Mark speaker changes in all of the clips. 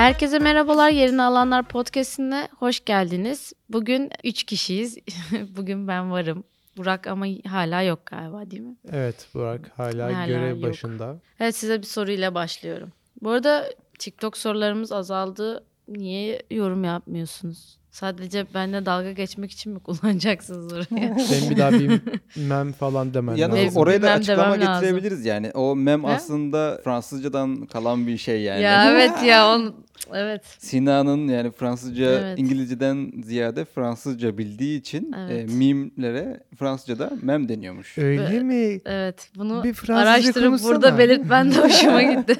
Speaker 1: Herkese merhabalar. Yerini Alanlar Podcast'ine hoş geldiniz. Bugün 3 kişiyiz. Bugün ben varım. Burak ama hala yok galiba değil mi?
Speaker 2: Evet Burak hala,
Speaker 1: Hala
Speaker 2: görev
Speaker 1: yok.
Speaker 2: başında.
Speaker 1: Evet size bir soruyla başlıyorum. Bu arada TikTok sorularımız azaldı. Niye yorum yapmıyorsunuz? Sadece benimle dalga geçmek için mi kullanacaksınız orayı?
Speaker 2: Senin bir daha bir mem falan demen
Speaker 1: Mem-
Speaker 2: lazım.
Speaker 3: oraya da açıklama
Speaker 1: demem lazım.
Speaker 3: getirebiliriz yani. O mem
Speaker 1: He?
Speaker 3: aslında Fransızcadan kalan bir şey yani.
Speaker 1: ya evet ya on evet.
Speaker 3: Sina'nın yani Fransızca,
Speaker 1: Evet.
Speaker 3: İngilizceden ziyade Fransızca bildiği için
Speaker 1: Evet.
Speaker 3: e, mimlere Fransızca'da mem deniyormuş.
Speaker 2: Öyle mi?
Speaker 1: Evet bunu
Speaker 2: Bir
Speaker 1: araştırıp
Speaker 2: konuşsana.
Speaker 1: burada belirtmen de hoşuma gitti.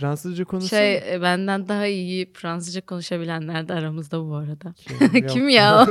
Speaker 2: Fransızca konuşsana.
Speaker 1: şey e, benden daha iyi Fransızca konuşabilenler de aramızda bu arada. Kim ya?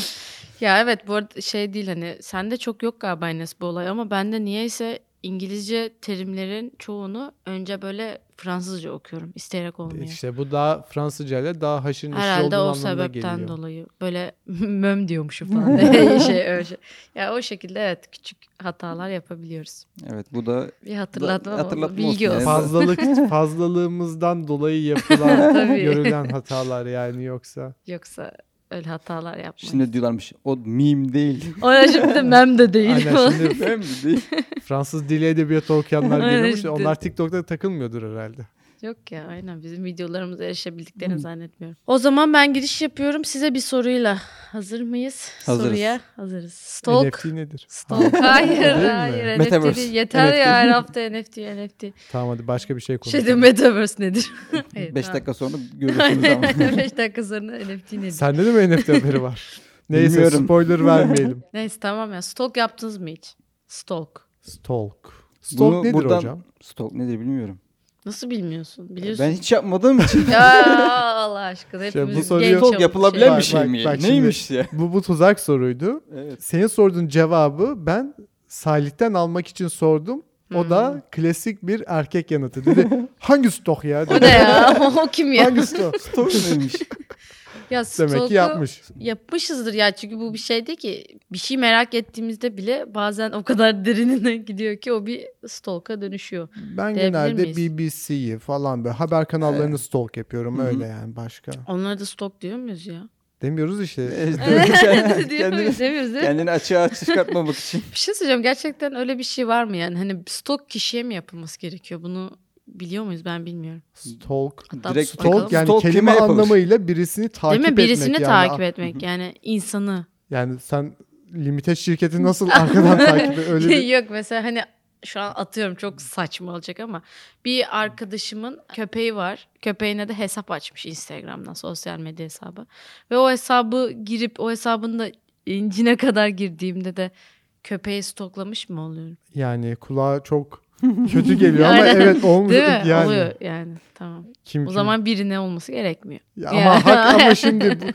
Speaker 1: ya evet bu arada şey değil hani sende çok yok galiba Enes bu olay ama bende niyeyse İngilizce terimlerin çoğunu önce böyle Fransızca okuyorum isteyerek olmuyor.
Speaker 2: İşte bu daha Fransızca ile daha haşır neşir
Speaker 1: Herhalde
Speaker 2: olduğun
Speaker 1: o
Speaker 2: anlamına
Speaker 1: sebepten
Speaker 2: geliyor.
Speaker 1: dolayı böyle möm diyormuşum falan. şey, öyle şey. Ya o şekilde evet küçük hatalar yapabiliyoruz.
Speaker 3: Evet bu da
Speaker 1: Bir hatırlatma, ama
Speaker 3: hatırlatma
Speaker 1: bilgi
Speaker 3: olsun
Speaker 1: olsun.
Speaker 2: Fazlalık fazlalığımızdan dolayı yapılan görülen hatalar yani yoksa.
Speaker 1: Yoksa öyle hatalar yapmayız.
Speaker 3: şimdi diyorlarmış o mim değil.
Speaker 1: O ya şimdi de mem de değil.
Speaker 2: Aynen şimdi
Speaker 3: mem değil.
Speaker 2: Fransız dili edebiyatı okuyanlar da Onlar TikTok'ta takılmıyordur herhalde.
Speaker 1: Yok ya aynen bizim videolarımıza erişebildiklerini zannetmiyorum. O zaman ben giriş yapıyorum size bir soruyla. Hazır mıyız?
Speaker 3: Hazırız.
Speaker 1: Soruya hazırız. Stalk.
Speaker 2: NFT nedir?
Speaker 1: Stalk. Hayır hayır. NFT
Speaker 3: Metaverse.
Speaker 1: değil. Yeter
Speaker 3: NFT.
Speaker 1: ya her hafta NFT NFT.
Speaker 2: Tamam hadi başka bir şey konuşalım.
Speaker 1: Şeyde Metaverse nedir?
Speaker 3: 5 dakika sonra görürsünüz ama.
Speaker 1: Aynen 5 dakika sonra NFT nedir?
Speaker 2: Sende de mi NFT haberi var? Neyse
Speaker 3: Bilmiyorum.
Speaker 2: spoiler vermeyelim.
Speaker 1: Neyse tamam ya. Stalk yaptınız mı hiç? Stalk.
Speaker 2: Stalk. Stalk
Speaker 3: Bunu
Speaker 2: nedir
Speaker 3: buradan-
Speaker 2: hocam?
Speaker 3: Stalk nedir bilmiyorum.
Speaker 1: Nasıl bilmiyorsun? Biliyorsun.
Speaker 3: Ben hiç yapmadığım için.
Speaker 1: ya Allah aşkına
Speaker 2: Şey, bu
Speaker 1: hepimiz
Speaker 2: soruyu-
Speaker 1: olduk
Speaker 3: yapılabilen bir şey mi?
Speaker 2: bak
Speaker 3: Neymiş ya?
Speaker 2: Bu, bu tuzak soruydu.
Speaker 3: Evet.
Speaker 2: Senin sorduğun cevabı ben Salih'ten almak için sordum. O
Speaker 1: Hmm.
Speaker 2: da klasik bir erkek yanıtı. Dedi hangi stok ya?
Speaker 1: O
Speaker 2: Dedi.
Speaker 1: ne ya? o kim ya?
Speaker 2: hangi stok?
Speaker 3: Stalk neymiş?
Speaker 1: Ya
Speaker 2: Demek ki yapmış.
Speaker 1: Yapmışızdır ya çünkü bu bir şey değil ki. Bir şey merak ettiğimizde bile bazen o kadar derinine gidiyor ki o bir stalk'a dönüşüyor.
Speaker 2: Ben genelde? BBC'yi falan böyle haber kanallarını stalk yapıyorum
Speaker 3: Hı
Speaker 2: öyle yani başka.
Speaker 1: Onlara da stalk diyor muyuz ya?
Speaker 2: Demiyoruz işte.
Speaker 3: Kendini-?
Speaker 1: Demiyoruz değil mi?
Speaker 3: Kendini açığa çıkartmamak için.
Speaker 1: Bir şey söyleyeceğim. Gerçekten öyle bir şey var mı yani? Hani stalk kişiye mi yapılması gerekiyor? Bunu biliyor muyuz? Ben bilmiyorum.
Speaker 2: Stalk.
Speaker 1: Hatta
Speaker 3: Direkt.
Speaker 2: Stalk yani
Speaker 3: Stalk
Speaker 2: kelime anlamıyla birisini takip
Speaker 1: Değil mi?
Speaker 2: etmek.
Speaker 1: Birisini
Speaker 2: yani.
Speaker 1: takip etmek. Yani insanı.
Speaker 2: Yani sen limited şirketi nasıl arkadan takip et? Öyle bir...
Speaker 1: Yok mesela hani şu an atıyorum çok saçma olacak ama bir arkadaşımın köpeği var. Köpeğine de hesap açmış Instagram'dan sosyal medya hesabı. Ve o hesabı girip o hesabın da incine kadar girdiğimde de köpeği stoklamış mı oluyorum?
Speaker 2: Yani kulağa çok kötü geliyor ama evet olmuş yani.
Speaker 1: Oluyor yani tamam.
Speaker 2: Kim,
Speaker 1: O
Speaker 2: kim-
Speaker 1: zaman birine olması gerekmiyor.
Speaker 2: Ya ama hak ama şimdi bu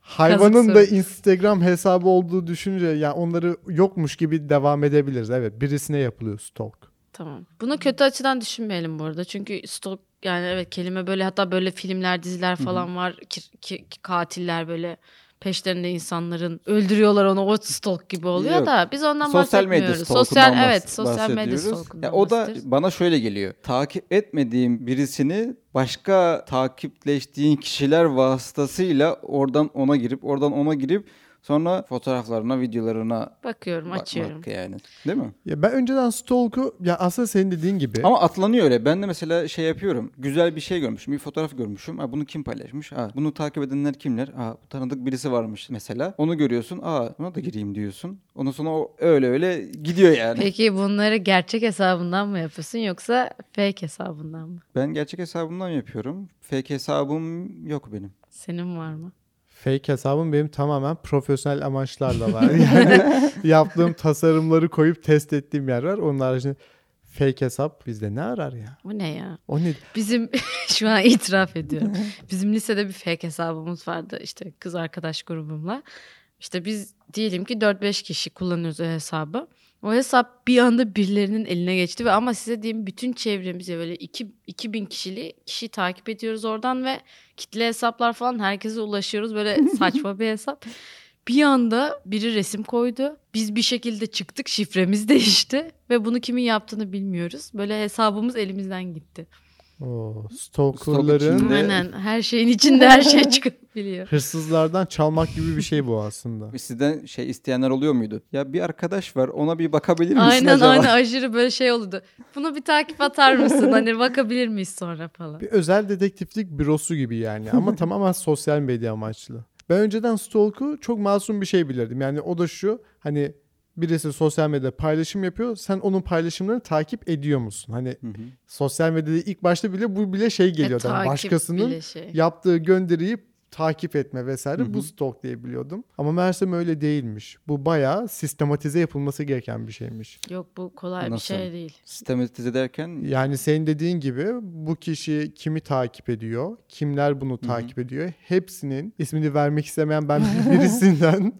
Speaker 2: hayvanın da. Instagram hesabı olduğu düşünce ya onları yokmuş gibi devam edebiliriz. Evet birisine yapılıyor stalk.
Speaker 1: Tamam. Bunu kötü açıdan düşünmeyelim bu arada. Çünkü stalk yani evet kelime böyle hatta böyle filmler, diziler falan var. Ki, ki- ki katiller böyle peşlerinde insanların öldürüyorlar onu o stalk gibi oluyor
Speaker 3: Yok.
Speaker 1: da biz ondan
Speaker 3: sosyal medya
Speaker 1: bahsetmiyoruz.
Speaker 3: stalkundan
Speaker 1: Sosyal evet sosyal medya stalkundan
Speaker 3: Ya o da bana şöyle geliyor. Takip etmediğim birisini başka takipleştiğin kişiler vasıtasıyla oradan ona girip oradan ona girip sonra fotoğraflarına, videolarına
Speaker 1: bakıyorum açıyorum.
Speaker 3: bakmak yani. Değil mi?
Speaker 2: Ya ben önceden stalk'u ya aslında senin dediğin gibi
Speaker 3: Ama atlanıyor öyle. Ben de mesela şey yapıyorum. Güzel bir şey görmüşüm. Bir fotoğraf görmüşüm. Ha, bunu kim paylaşmış? Ha, bunu takip edenler kimler? Ha, tanıdık birisi varmış mesela. Onu görüyorsun. Aa buna da gireyim diyorsun. Ondan sonra o öyle öyle gidiyor yani.
Speaker 1: Peki bunları gerçek hesabından mı yapıyorsun yoksa fake hesabından mı?
Speaker 3: Ben gerçek hesabımdan yapıyorum. Fake hesabım yok benim.
Speaker 1: Senin var mı?
Speaker 2: Fake hesabım benim tamamen profesyonel amaçlarla var. Yani yaptığım tasarımları koyup test ettiğim yer var. Onun haricinde fake hesap bizde ne arar ya?
Speaker 1: Bu ne ya?
Speaker 2: O ne?
Speaker 1: Bizim şu an itiraf ediyorum. Bizim lisede bir fake hesabımız vardı işte kız arkadaş grubumla. İşte biz diyelim ki 4-5 kişi kullanıyoruz o hesabı. O hesap bir anda birilerinin eline geçti ve ama size diyeyim bütün çevremize böyle 2 2000 kişili kişi takip ediyoruz oradan ve kitle hesaplar falan herkese ulaşıyoruz. Böyle saçma bir hesap. Bir anda biri resim koydu. Biz bir şekilde çıktık, şifremiz değişti ve bunu kimin yaptığını bilmiyoruz. Böyle hesabımız elimizden gitti.
Speaker 2: O stalkerların
Speaker 3: içinde-
Speaker 1: Aynen her şeyin içinde her şey çıkabiliyor.
Speaker 2: hırsızlardan çalmak gibi bir şey bu aslında.
Speaker 3: Sizden şey isteyenler oluyor muydu? Ya bir arkadaş var ona bir bakabilir misin
Speaker 1: Aynen
Speaker 3: acaba?
Speaker 1: aynen aşırı böyle şey oldu. Buna bir takip atar mısın? Hani bakabilir miyiz sonra falan.
Speaker 2: Bir özel dedektiflik bürosu gibi yani ama tamamen sosyal medya amaçlı. Ben önceden stalk'u çok masum bir şey bilirdim. Yani o da şu hani birisi sosyal medyada paylaşım yapıyor. Sen onun paylaşımlarını takip ediyor musun? Hani
Speaker 3: Hı hı.
Speaker 2: sosyal medyada ilk başta bile bu bile şey geliyordu.
Speaker 1: E, takip
Speaker 2: başkasının
Speaker 1: şey.
Speaker 2: yaptığı gönderiyi takip etme vesaire
Speaker 3: Hı hı.
Speaker 2: bu stalk diye biliyordum. Ama meğersem öyle değilmiş. Bu bayağı sistematize yapılması gereken bir şeymiş.
Speaker 1: Yok bu kolay bir
Speaker 3: Nasıl?
Speaker 1: şey değil.
Speaker 3: Sistematize ederken
Speaker 2: Yani senin dediğin gibi bu kişi kimi takip ediyor, kimler bunu takip ediyor. Hepsinin ismini vermek istemeyen ben birisinden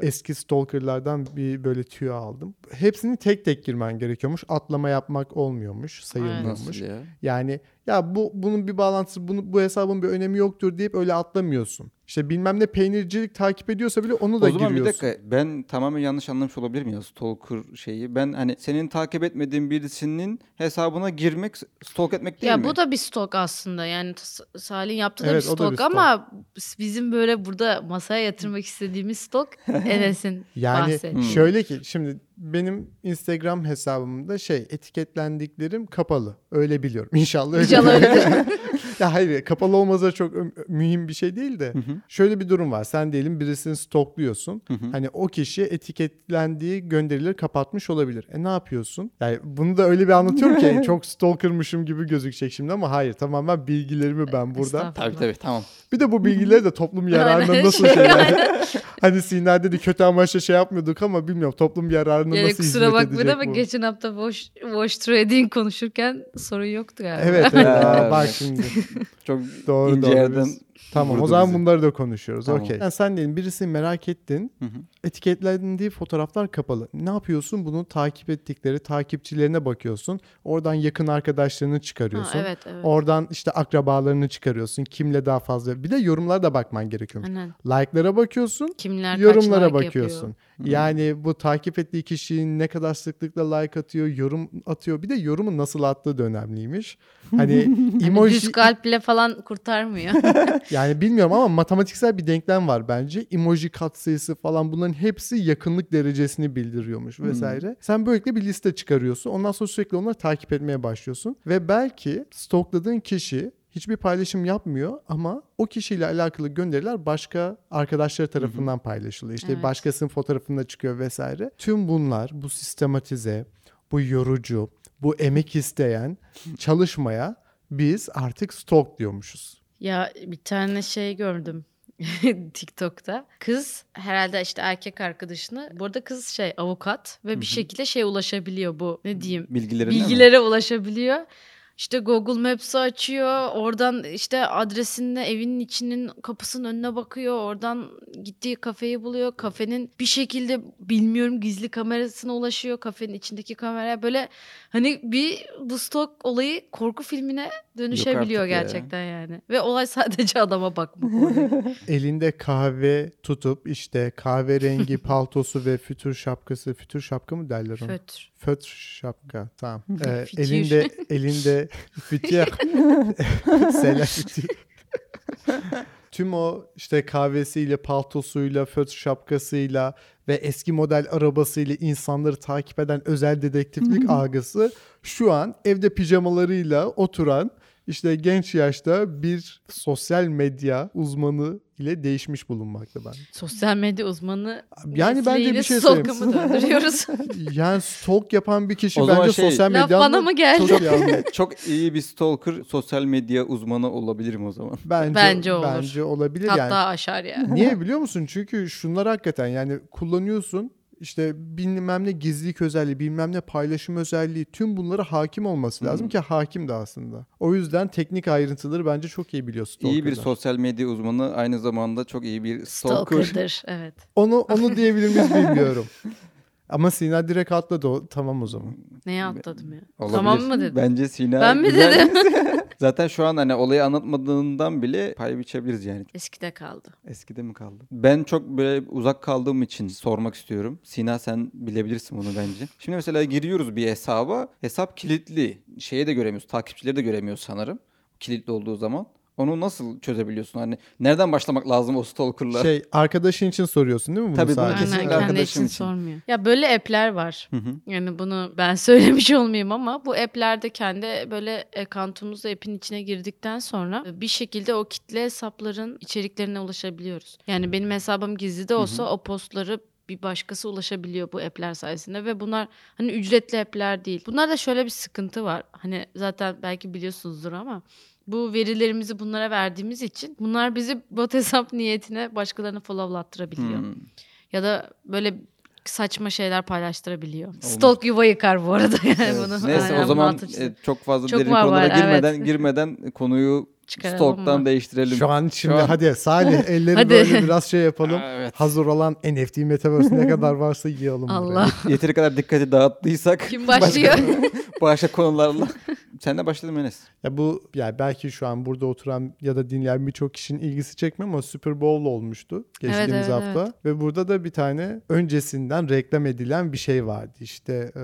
Speaker 2: eski stalkerlardan bir böyle tüyo aldım. Hepsini tek tek girmen gerekiyormuş. Atlama yapmak olmuyormuş, sayılmıyormuş.
Speaker 3: ya?
Speaker 2: Yani ya bu bunun bir bağlantısı, bunu, bu hesabın bir önemi yoktur deyip öyle atlamıyorsun. İşte bilmem ne peynircilik takip ediyorsa bile onu da
Speaker 3: O zaman bir
Speaker 2: giriyorsun.
Speaker 3: dakika ben tamamen yanlış anlamış olabilirim ya stalker şeyi. Ben hani senin takip etmediğin birisinin hesabına girmek stalk etmek değil
Speaker 1: ya
Speaker 3: mi?
Speaker 1: bu da bir stok aslında. Yani Salih'in yaptığı da
Speaker 2: Evet,
Speaker 1: bir
Speaker 2: o da bir
Speaker 1: stok
Speaker 2: stok.
Speaker 1: ama bizim böyle burada masaya yatırmak istediğimiz stok Enes'in
Speaker 2: Yani
Speaker 1: bahsettiği.
Speaker 2: şöyle ki şimdi benim Instagram hesabımda şey etiketlendiklerim kapalı. Öyle biliyorum. İnşallah öyle.
Speaker 1: İnşallah öyledir.
Speaker 2: hayır kapalı olmasa çok mühim bir şey değil de. Şöyle bir durum var. Sen diyelim birisini stokluyorsun. Hani o kişi etiketlendiği gönderileri kapatmış olabilir. E ne yapıyorsun? Yani bunu da öyle bir anlatıyorum ki çok stalkermışım gibi gözükecek şimdi ama hayır tamamen bilgilerimi ben burada.
Speaker 1: Estağfurullah.
Speaker 3: Tabii tabii tamam.
Speaker 2: Bir de bu bilgileri de toplum yararına nasıl şeyler. hani Sina dedi kötü amaçla şey yapmıyorduk ama bilmiyorum toplum yararına
Speaker 1: Yani
Speaker 2: nasıl
Speaker 1: kusura
Speaker 2: hizmet edecek
Speaker 1: ama
Speaker 2: bu?
Speaker 1: geçen hafta watch, watch trading konuşurken sorun yoktu galiba.
Speaker 2: Evet evet bak şimdi
Speaker 3: Çok
Speaker 2: doğru
Speaker 3: ince
Speaker 2: doğru.
Speaker 3: yerden
Speaker 2: Tamam o zaman
Speaker 3: bizi.
Speaker 2: bunları da konuşuyoruz.
Speaker 3: Tamam.
Speaker 2: Okey. Yani sen diyelim birisini merak ettin.
Speaker 3: Hı hı.
Speaker 2: Etiketlendiği fotoğraflar kapalı. Ne yapıyorsun? Bunu takip ettikleri takipçilerine bakıyorsun. Oradan yakın arkadaşlarını
Speaker 1: Ha,
Speaker 2: çıkarıyorsun.
Speaker 1: evet evet.
Speaker 2: Oradan işte akrabalarını çıkarıyorsun. Kimle daha fazla. Bir de yorumlara da bakman gerekiyormuş.
Speaker 1: Aynen.
Speaker 2: Like'lara bakıyorsun.
Speaker 1: Kimler kaç
Speaker 2: yorumlara
Speaker 1: like
Speaker 2: bakıyorsun.
Speaker 1: yapıyor.
Speaker 2: Yani bu takip ettiği kişinin ne kadar sıklıkla like atıyor, yorum atıyor. Bir de yorumu nasıl attığı da önemliymiş. Hani
Speaker 1: Hani
Speaker 2: emoji
Speaker 1: düz kalple falan kurtarmıyor.
Speaker 2: yani bilmiyorum ama matematiksel bir denklem var bence. Emoji katsayısı falan bunların hepsi yakınlık derecesini bildiriyormuş vesaire. Sen böylelikle bir liste çıkarıyorsun. Ondan sonra sürekli onları takip etmeye başlıyorsun. Ve belki stokladığın kişi hiçbir paylaşım yapmıyor ama o kişiyle alakalı gönderiler başka arkadaşları tarafından paylaşılıyor. İşte
Speaker 1: Evet.
Speaker 2: başkasının fotoğrafında çıkıyor vesaire. Tüm bunlar bu sistematize, bu yorucu, bu emek isteyen çalışmaya biz artık stalk diyormuşuz.
Speaker 1: Ya bir tane şey gördüm TikTok'ta. Kız herhalde işte erkek arkadaşını. Bu arada kız şey avukat ve bir şekilde şey ulaşabiliyor bu ne diyeyim bilgilere ulaşabiliyor. İşte Google Maps'i açıyor. Oradan işte adresinde evinin içinin kapısının önüne bakıyor. Oradan gittiği kafeyi buluyor. Kafenin bir şekilde bilmiyorum gizli kamerasına ulaşıyor. Kafenin içindeki kameraya böyle hani bir bu stok olayı korku filmine dönüşebiliyor
Speaker 3: artık ya.
Speaker 1: gerçekten yani. Ve olay sadece adama bakmak
Speaker 2: elinde kahve tutup işte kahverengi paltosu ve fütür şapkası fütür şapka mı derler ona?
Speaker 1: Fötr.
Speaker 2: Fötr şapka tamam. Ee, elinde elinde fütür Selam fütür. Tüm o işte kahvesiyle, paltosuyla, fötr şapkasıyla ve eski model arabasıyla insanları takip eden özel dedektiflik algısı şu an evde pijamalarıyla oturan işte genç yaşta bir sosyal medya uzmanı ile değişmiş bulunmakta ben.
Speaker 1: Sosyal medya uzmanı
Speaker 2: Yani bence bir
Speaker 1: mesleğiyle
Speaker 2: şey söyleyeyim.
Speaker 1: mı döndürüyoruz?
Speaker 2: Yani stalk yapan bir kişi
Speaker 3: O
Speaker 2: bence
Speaker 3: şey,
Speaker 2: sosyal medyanın
Speaker 1: bana mı geldi?
Speaker 2: çok.
Speaker 3: Çok iyi bir stalker sosyal medya uzmanı olabilirim o zaman.
Speaker 2: Bence,
Speaker 1: Bence olur.
Speaker 2: Bence olabilir
Speaker 1: Hatta
Speaker 2: yani.
Speaker 1: aşar yani.
Speaker 2: Niye biliyor musun? Çünkü şunlar hakikaten yani kullanıyorsun işte bilmem ne gizlilik özelliği, bilmem ne paylaşım özelliği tüm bunlara hakim olması lazım ki hakim de aslında. O yüzden teknik ayrıntıları bence çok iyi biliyor
Speaker 3: İyi bir sosyal medya uzmanı aynı zamanda çok iyi bir stalker.
Speaker 1: Stalker'dır evet.
Speaker 2: Onu onu diyebilir miyiz bilmiyorum. Ama Sina direkt atladı o. Tamam o zaman.
Speaker 1: Neye atladım ya?
Speaker 3: Olabilir.
Speaker 1: Tamam mı dedim?
Speaker 3: Bence Sina
Speaker 1: Ben mi
Speaker 3: güzel-
Speaker 1: dedim?
Speaker 3: Zaten şu an hani olayı anlatmadığından bile pay biçebiliriz yani.
Speaker 1: Eskide kaldı.
Speaker 3: Eskide mi kaldı? Ben çok böyle uzak kaldığım için sormak istiyorum. Sina sen bilebilirsin bunu bence. Şimdi mesela giriyoruz bir hesaba. Hesap kilitli. Şeye de göremiyoruz. Takipçileri de göremiyoruz sanırım. kilitli olduğu zaman onu nasıl çözebiliyorsun? Hani nereden başlamak lazım o stalker'la?
Speaker 2: Şey arkadaşın için soruyorsun değil mi bunu
Speaker 3: Tabii bunu kesinlikle
Speaker 1: Aynen kendi
Speaker 3: arkadaşım
Speaker 1: için
Speaker 3: için.
Speaker 1: sormuyor. Ya böyle app'ler var.
Speaker 3: Hı hı.
Speaker 1: Yani bunu ben söylemiş olmayayım ama bu app'lerde kendi böyle account'umuzla app'in içine girdikten sonra bir şekilde o kitle hesapların içeriklerine ulaşabiliyoruz. Yani benim hesabım gizli de olsa o postları bir başkası ulaşabiliyor bu app'ler sayesinde ve bunlar hani ücretli app'ler değil. Bunlarda şöyle bir sıkıntı var. Hani zaten belki biliyorsunuzdur ama bu verilerimizi bunlara verdiğimiz için bunlar bizi bot hesap niyetine başkalarına followlattırabiliyor.
Speaker 3: Hmm.
Speaker 1: Ya da böyle saçma şeyler paylaştırabiliyor. Stalk yuva yıkar bu arada yani
Speaker 3: Evet.
Speaker 1: bunu.
Speaker 3: Neyse
Speaker 1: aynen
Speaker 3: o zaman e, çok fazla
Speaker 1: Çok
Speaker 3: derin konulara
Speaker 1: var,
Speaker 3: girmeden
Speaker 1: evet.
Speaker 3: girmeden konuyu
Speaker 1: Çıkaralım
Speaker 3: stalk'tan
Speaker 1: mı?
Speaker 3: değiştirelim.
Speaker 2: Şu an şimdi
Speaker 3: an-
Speaker 2: hadi Salih elleri
Speaker 1: Hadi.
Speaker 2: böyle biraz şey yapalım.
Speaker 3: Aa, evet.
Speaker 2: Hazır olan NFT Metaverse ne kadar varsa buraya.
Speaker 1: Allah.
Speaker 3: Yeteri kadar dikkati dağıttıysak
Speaker 1: Kim başlıyor?
Speaker 3: başka konularla. Sen de başladın Enes.
Speaker 2: Ya bu yani belki şu an burada oturan ya da dinleyen birçok kişinin ilgisi çekmiyor ama Super Bowl olmuştu geçtiğimiz
Speaker 1: Evet, evet,
Speaker 2: hafta ve burada da bir tane öncesinden reklam edilen bir şey vardı. İşte e,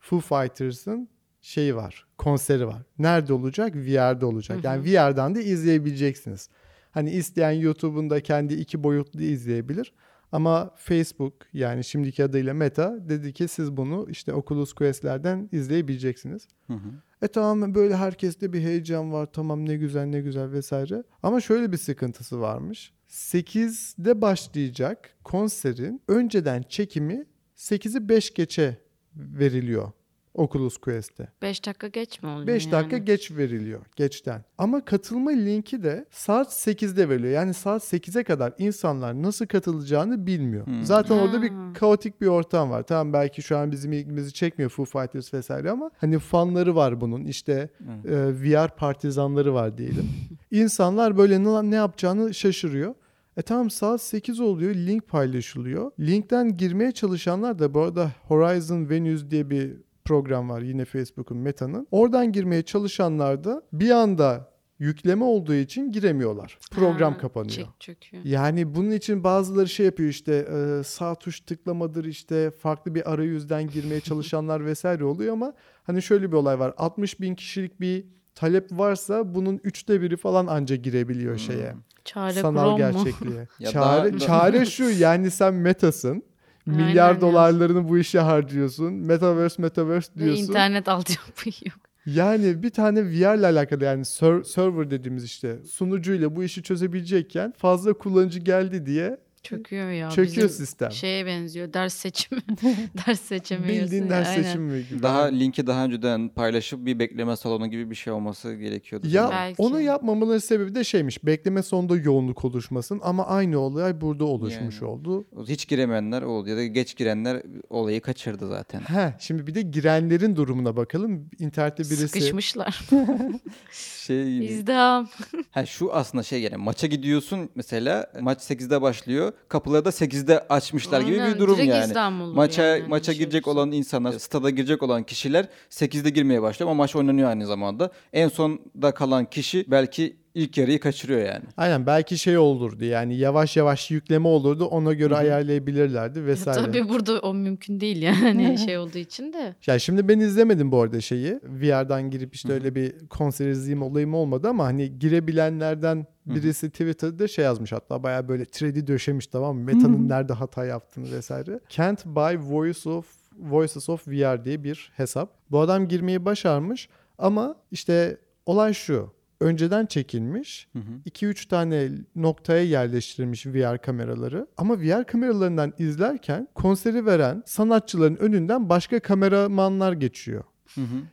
Speaker 2: Foo Fighters'ın şeyi var, konseri var. Nerede olacak? VR'de olacak. Yani VR'dan da izleyebileceksiniz. Hani isteyen YouTube'un da kendi iki boyutlu izleyebilir. Ama Facebook yani şimdiki adıyla Meta dedi ki siz bunu işte Oculus Quest'lerden izleyebileceksiniz.
Speaker 3: Hı hı.
Speaker 2: E tamam böyle herkeste bir heyecan var. Tamam ne güzel ne güzel vesaire. Ama şöyle bir sıkıntısı varmış. 8'de başlayacak konserin önceden çekimi 8'i 5 geçe veriliyor Oculus Quest'te.
Speaker 1: 5 dakika geç mi oluyor
Speaker 2: 5 dakika
Speaker 1: yani?
Speaker 2: geç veriliyor geçten. Ama katılma linki de saat 8'de veriliyor. Yani saat 8'e kadar insanlar nasıl katılacağını bilmiyor.
Speaker 3: Hmm.
Speaker 2: Zaten orada bir
Speaker 1: Ha.
Speaker 2: kaotik bir ortam var. Tamam belki şu an bizim ilgimizi çekmiyor Foo Fighters vesaire ama hani fanları var bunun. İşte e, VR partizanları var diyelim. İnsanlar böyle ne, ne yapacağını şaşırıyor. E tamam saat 8 oluyor. Link paylaşılıyor. Linkten girmeye çalışanlar da bu arada Horizon Venues diye bir program var yine Facebook'un Meta'nın. Oradan girmeye çalışanlar da bir anda yükleme olduğu için giremiyorlar. Program
Speaker 1: Ha,
Speaker 2: kapanıyor.
Speaker 1: Çöküyor.
Speaker 2: Yani bunun için bazıları şey yapıyor işte e, sağ tuş tıklamadır işte farklı bir arayüzden girmeye çalışanlar vesaire oluyor ama hani şöyle bir olay var 60 bin kişilik bir talep varsa bunun üçte biri falan anca girebiliyor şeye
Speaker 1: Çare
Speaker 2: sanal
Speaker 1: Chrome mu?
Speaker 2: gerçekliğe.
Speaker 3: Ya
Speaker 2: çare,
Speaker 3: daha-
Speaker 2: çare şu yani sen metasın milyar
Speaker 1: ya.
Speaker 2: dolarlarını bu işe harcıyorsun metaverse metaverse
Speaker 1: Ve
Speaker 2: diyorsun.
Speaker 1: internet altyapı yok.
Speaker 2: Yani bir tane VR ile alakalı yani ser- server dediğimiz işte sunucuyla bu işi çözebilecekken fazla kullanıcı geldi diye
Speaker 1: Çöküyor ya.
Speaker 2: çöküyor
Speaker 1: Bizim
Speaker 2: sistem.
Speaker 1: Şeye benziyor. Ders seçimi. ders seçemiyorsun.
Speaker 2: Bildiğin ders
Speaker 1: Aynen.
Speaker 2: seçimi gibi.
Speaker 3: Daha linki daha önceden paylaşıp bir bekleme salonu gibi bir şey olması gerekiyordu.
Speaker 2: ya
Speaker 1: Belki.
Speaker 2: onu yapmamaların sebebi de şeymiş. Bekleme sonunda yoğunluk oluşmasın ama aynı olay burada oluşmuş
Speaker 3: Yani.
Speaker 2: oldu.
Speaker 3: Hiç giremeyenler oldu ya da geç girenler olayı kaçırdı zaten.
Speaker 2: He, şimdi bir de girenlerin durumuna bakalım. İnternette birisi
Speaker 1: Sıkışmışlar.
Speaker 3: Şey gibi.
Speaker 1: İzdiham.
Speaker 3: Ha şu aslında şey yani maça gidiyorsun mesela maç 8'de başlıyor. Kapıları da 8'de açmışlar gibi
Speaker 1: Aynen,
Speaker 3: bir durum
Speaker 1: direkt
Speaker 3: yani.
Speaker 1: olur
Speaker 3: Maça
Speaker 1: yani,
Speaker 3: maça
Speaker 1: şey
Speaker 3: girecek olan insanlar, stada girecek olan kişiler 8'de girmeye başlıyor ama maç oynanıyor aynı zamanda. En sonda kalan kişi belki ilk yarıyı kaçırıyor yani.
Speaker 2: Aynen belki şey olurdu yani yavaş yavaş yükleme olurdu ona göre ayarlayabilirlerdi vesaire.
Speaker 1: Tabii burada o mümkün değil yani şey olduğu için de.
Speaker 2: Ya şimdi ben izlemedim bu arada şeyi. VR'dan girip işte öyle bir konser izleyeyim olayım olmadı ama hani girebilenlerden birisi Twitter'da şey yazmış hatta bayağı böyle thread'i döşemiş tamam mı? Meta'nın nerede hata yaptığını vesaire. Can't buy voice of Voices of VR diye bir hesap. Bu adam girmeyi başarmış ama işte olay şu. Önceden çekilmiş. 2-3 tane noktaya yerleştirilmiş VR kameraları. Ama VR kameralarından izlerken konseri veren sanatçıların önünden başka kameramanlar geçiyor.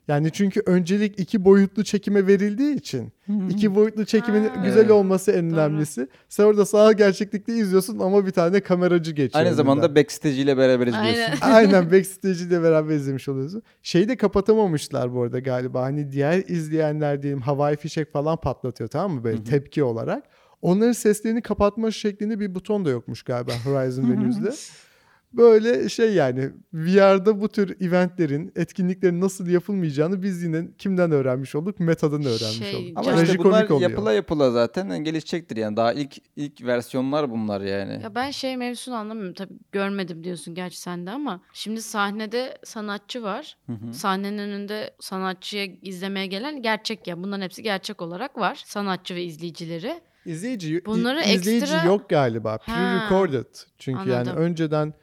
Speaker 2: Yani çünkü öncelik iki boyutlu çekime verildiği için iki boyutlu çekimin
Speaker 1: Ha.
Speaker 2: güzel
Speaker 3: Evet.
Speaker 2: olması en önemlisi. Sen orada sanal gerçeklikte izliyorsun ama bir tane kameracı geçiyor.
Speaker 3: Aynı
Speaker 2: önünden.
Speaker 3: zamanda backstage ile beraber izliyorsun.
Speaker 1: Aynen.
Speaker 2: Aynen backstage ile beraber izlemiş oluyorsun. Şeyi de kapatamamışlar bu arada galiba. Hani diğer izleyenler diyelim havai fişek falan patlatıyor tamam mı böyle tepki olarak. Onların seslerini kapatma şeklinde bir buton da yokmuş galiba Horizon Venues'de. Böyle şey yani VR'da bu tür eventlerin, etkinliklerin nasıl yapılmayacağını biz yine kimden öğrenmiş olduk? Meta'dan öğrenmiş
Speaker 1: Şey,
Speaker 2: olduk.
Speaker 3: Ama işte bunlar
Speaker 2: oluyor.
Speaker 3: yapıla yapıla zaten gelişecektir yani. Daha ilk ilk versiyonlar bunlar yani.
Speaker 1: Ya ben şey mevzusunu anlamıyorum. Tabii görmedim diyorsun gerçi sen de ama şimdi sahnede sanatçı var.
Speaker 3: Hı hı.
Speaker 1: Sahnenin önünde sanatçıya izlemeye gelen gerçek ya. Bunların hepsi gerçek olarak var. Sanatçı ve izleyicileri.
Speaker 2: İzleyici,
Speaker 1: Bunları
Speaker 2: izleyici
Speaker 1: ekstra-
Speaker 2: yok galiba. Pre-recorded. Çünkü yani
Speaker 1: Anladım.
Speaker 2: önceden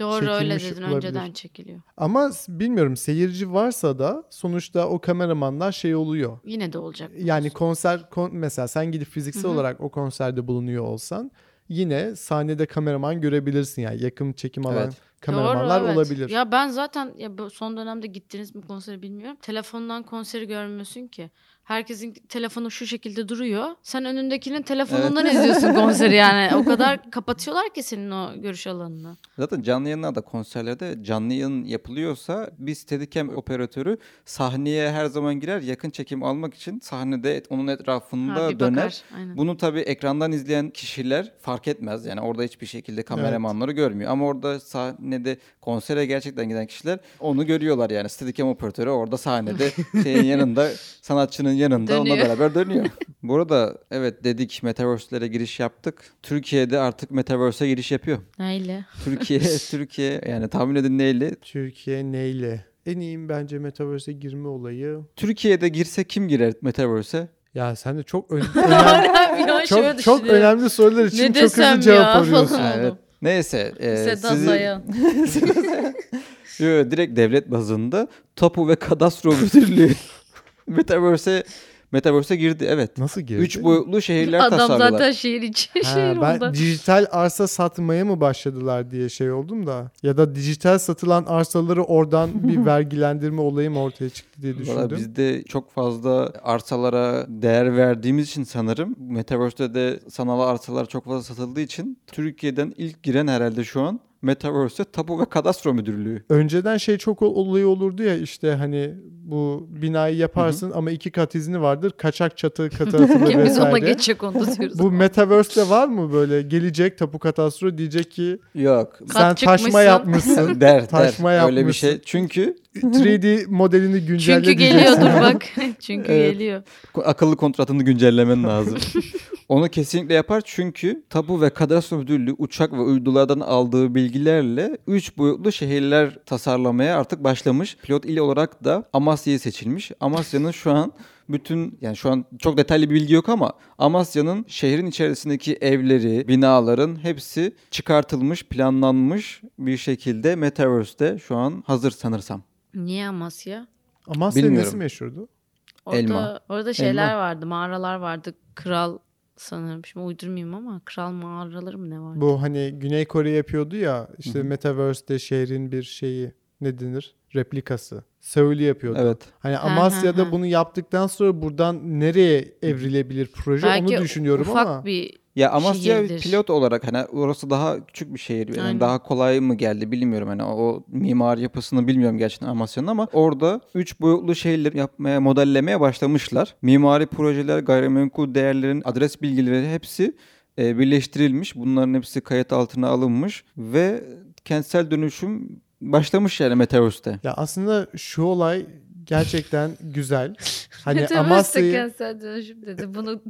Speaker 1: Doğru öyle dedin
Speaker 2: olabilir.
Speaker 1: önceden çekiliyor.
Speaker 2: ama bilmiyorum seyirci varsa da sonuçta o kameramanlar şey oluyor.
Speaker 1: Yine de olacak.
Speaker 2: Yani konser kon- mesela sen gidip fiziksel
Speaker 1: Hı hı.
Speaker 2: olarak o konserde bulunuyor olsan yine sahnede kameraman görebilirsin yani yakın çekim alan
Speaker 3: Evet.
Speaker 2: kameramanlar
Speaker 1: Doğru, evet.
Speaker 2: olabilir.
Speaker 1: Ya ben zaten ya son dönemde gittiniz mi konseri bilmiyorum. Telefondan konseri görmüyorsun ki. Herkesin telefonu şu şekilde duruyor. Sen önündekinin telefonundan izliyorsun konseri yani. O kadar kapatıyorlar ki senin o görüş alanını.
Speaker 3: Zaten canlı yayınlarda konserlerde canlı yayın yapılıyorsa bir Steadicam operatörü sahneye her zaman girer yakın çekim almak için sahnede onun etrafında
Speaker 1: Ha,
Speaker 3: döner.
Speaker 1: bakar. Aynen.
Speaker 3: Bunu tabii ekrandan izleyen kişiler fark etmez. Yani orada hiçbir şekilde kameramanları görmüyor. Ama orada sahnede konsere gerçekten giden kişiler onu görüyorlar yani. Steadicam operatörü orada sahnede şeyin yanında sanatçının yanında onunla
Speaker 1: Dönüyor.
Speaker 3: beraber dönüyor. Bu arada evet dedik Metaverse'lere giriş yaptık. Türkiye'de artık Metaverse'e giriş yapıyor.
Speaker 1: Neyle?
Speaker 3: Türkiye Türkiye yani tahmin edin neyle?
Speaker 2: Türkiye neyle? En iyiyim bence Metaverse'e girme olayı.
Speaker 3: Türkiye'de girse kim girer Metaverse'e?
Speaker 2: Ya sen de çok ön- önemli, çok, çok önemli sorular için
Speaker 1: Ne
Speaker 2: çok hızlı cevap arıyorsun.
Speaker 3: evet. Neyse. e,
Speaker 1: Sedat
Speaker 3: sizi-
Speaker 1: Dayan.
Speaker 3: Yo, direkt devlet bazında Tapu ve Kadastro Müdürlüğü Metaverse'e Metaverse'e girdi evet.
Speaker 2: Nasıl girdi?
Speaker 3: Üç boyutlu şehirler
Speaker 1: Adam
Speaker 3: tasarlıyorlar.
Speaker 1: zaten şehir içi
Speaker 2: Ha,
Speaker 1: şehir
Speaker 2: ben
Speaker 1: oldu.
Speaker 2: dijital arsa satmaya mı başladılar diye şey oldum da. Ya da dijital satılan arsaları oradan bir vergilendirme olayı mı ortaya çıktı diye
Speaker 3: Valla
Speaker 2: düşündüm.
Speaker 3: biz de çok fazla arsalara değer verdiğimiz için sanırım Metaverse'de de sanal arsalar çok fazla satıldığı için Türkiye'den ilk giren herhalde şu an Metaverse'e Tapu ve Kadastro Müdürlüğü.
Speaker 2: Önceden şey çok ol- olayı olurdu ya işte hani bu binayı yaparsın ama iki kat izni vardır. Kaçak çatı katı atılır
Speaker 1: Biz ona
Speaker 2: vesaire.
Speaker 1: geçecek onu diyoruz.
Speaker 2: Bu Metaverse'de var mı böyle gelecek tapu katastro diyecek ki
Speaker 3: Yok.
Speaker 2: sen taşma
Speaker 1: çıkmışsın.
Speaker 2: yapmışsın.
Speaker 3: der,
Speaker 2: Taşma
Speaker 3: der. Öyle bir
Speaker 2: yapmışsın.
Speaker 3: şey. Çünkü
Speaker 2: 3D modelini güncelle
Speaker 1: Çünkü geliyordur bak. Çünkü
Speaker 3: Evet.
Speaker 1: geliyor.
Speaker 3: akıllı kontratını güncellemen lazım. Onu kesinlikle yapar çünkü Tapu ve Kadastro Müdürlüğü uçak ve uydulardan aldığı bilgilerle 3 boyutlu şehirler tasarlamaya artık başlamış. Pilot il olarak da Amasya'yı seçilmiş. Amasya'nın şu an bütün yani şu an çok detaylı bir bilgi yok ama Amasya'nın şehrin içerisindeki evleri, binaların hepsi çıkartılmış, planlanmış bir şekilde Metaverse'de şu an hazır sanırsam.
Speaker 1: Niye Amasya?
Speaker 2: Amasya'nın
Speaker 3: Bilmiyorum.
Speaker 2: nesi meşhurdu?
Speaker 1: Orada,
Speaker 3: Elma.
Speaker 1: Orada şeyler
Speaker 3: Elma.
Speaker 1: vardı. Mağaralar vardı. Kral sanırım. Şimdi uydurmayayım ama kral mağaraları mı ne vardı?
Speaker 2: Bu hani Güney Kore yapıyordu ya işte
Speaker 3: Hı hı.
Speaker 2: Metaverse'de şehrin bir şeyi ne denir? Replikası. Seul'ü yapıyordu.
Speaker 3: Evet.
Speaker 2: Hani
Speaker 1: Ha,
Speaker 2: Amasya'da
Speaker 1: ha, ha.
Speaker 2: bunu yaptıktan sonra buradan nereye evrilebilir proje
Speaker 1: Belki
Speaker 2: onu düşünüyorum
Speaker 1: ufak
Speaker 2: ama.
Speaker 1: bir
Speaker 3: Ya Amasya
Speaker 1: şehirdir.
Speaker 3: pilot olarak hani orası daha küçük bir şehir. Yani
Speaker 1: Aynen.
Speaker 3: daha kolay mı geldi bilmiyorum. Hani o mimar yapısını bilmiyorum gerçekten Amasya'nın ama orada 3 boyutlu şehirler yapmaya, modellemeye başlamışlar. Mimari projeler, gayrimenkul değerlerin adres bilgileri hepsi e, birleştirilmiş. Bunların hepsi kayıt altına alınmış ve kentsel dönüşüm başlamış yani Metaverse'te.
Speaker 2: Ya aslında şu olay gerçekten güzel. Hani
Speaker 1: Metaverse
Speaker 2: Amasya'yı
Speaker 1: kentsel dönüşüm dedi. Bunu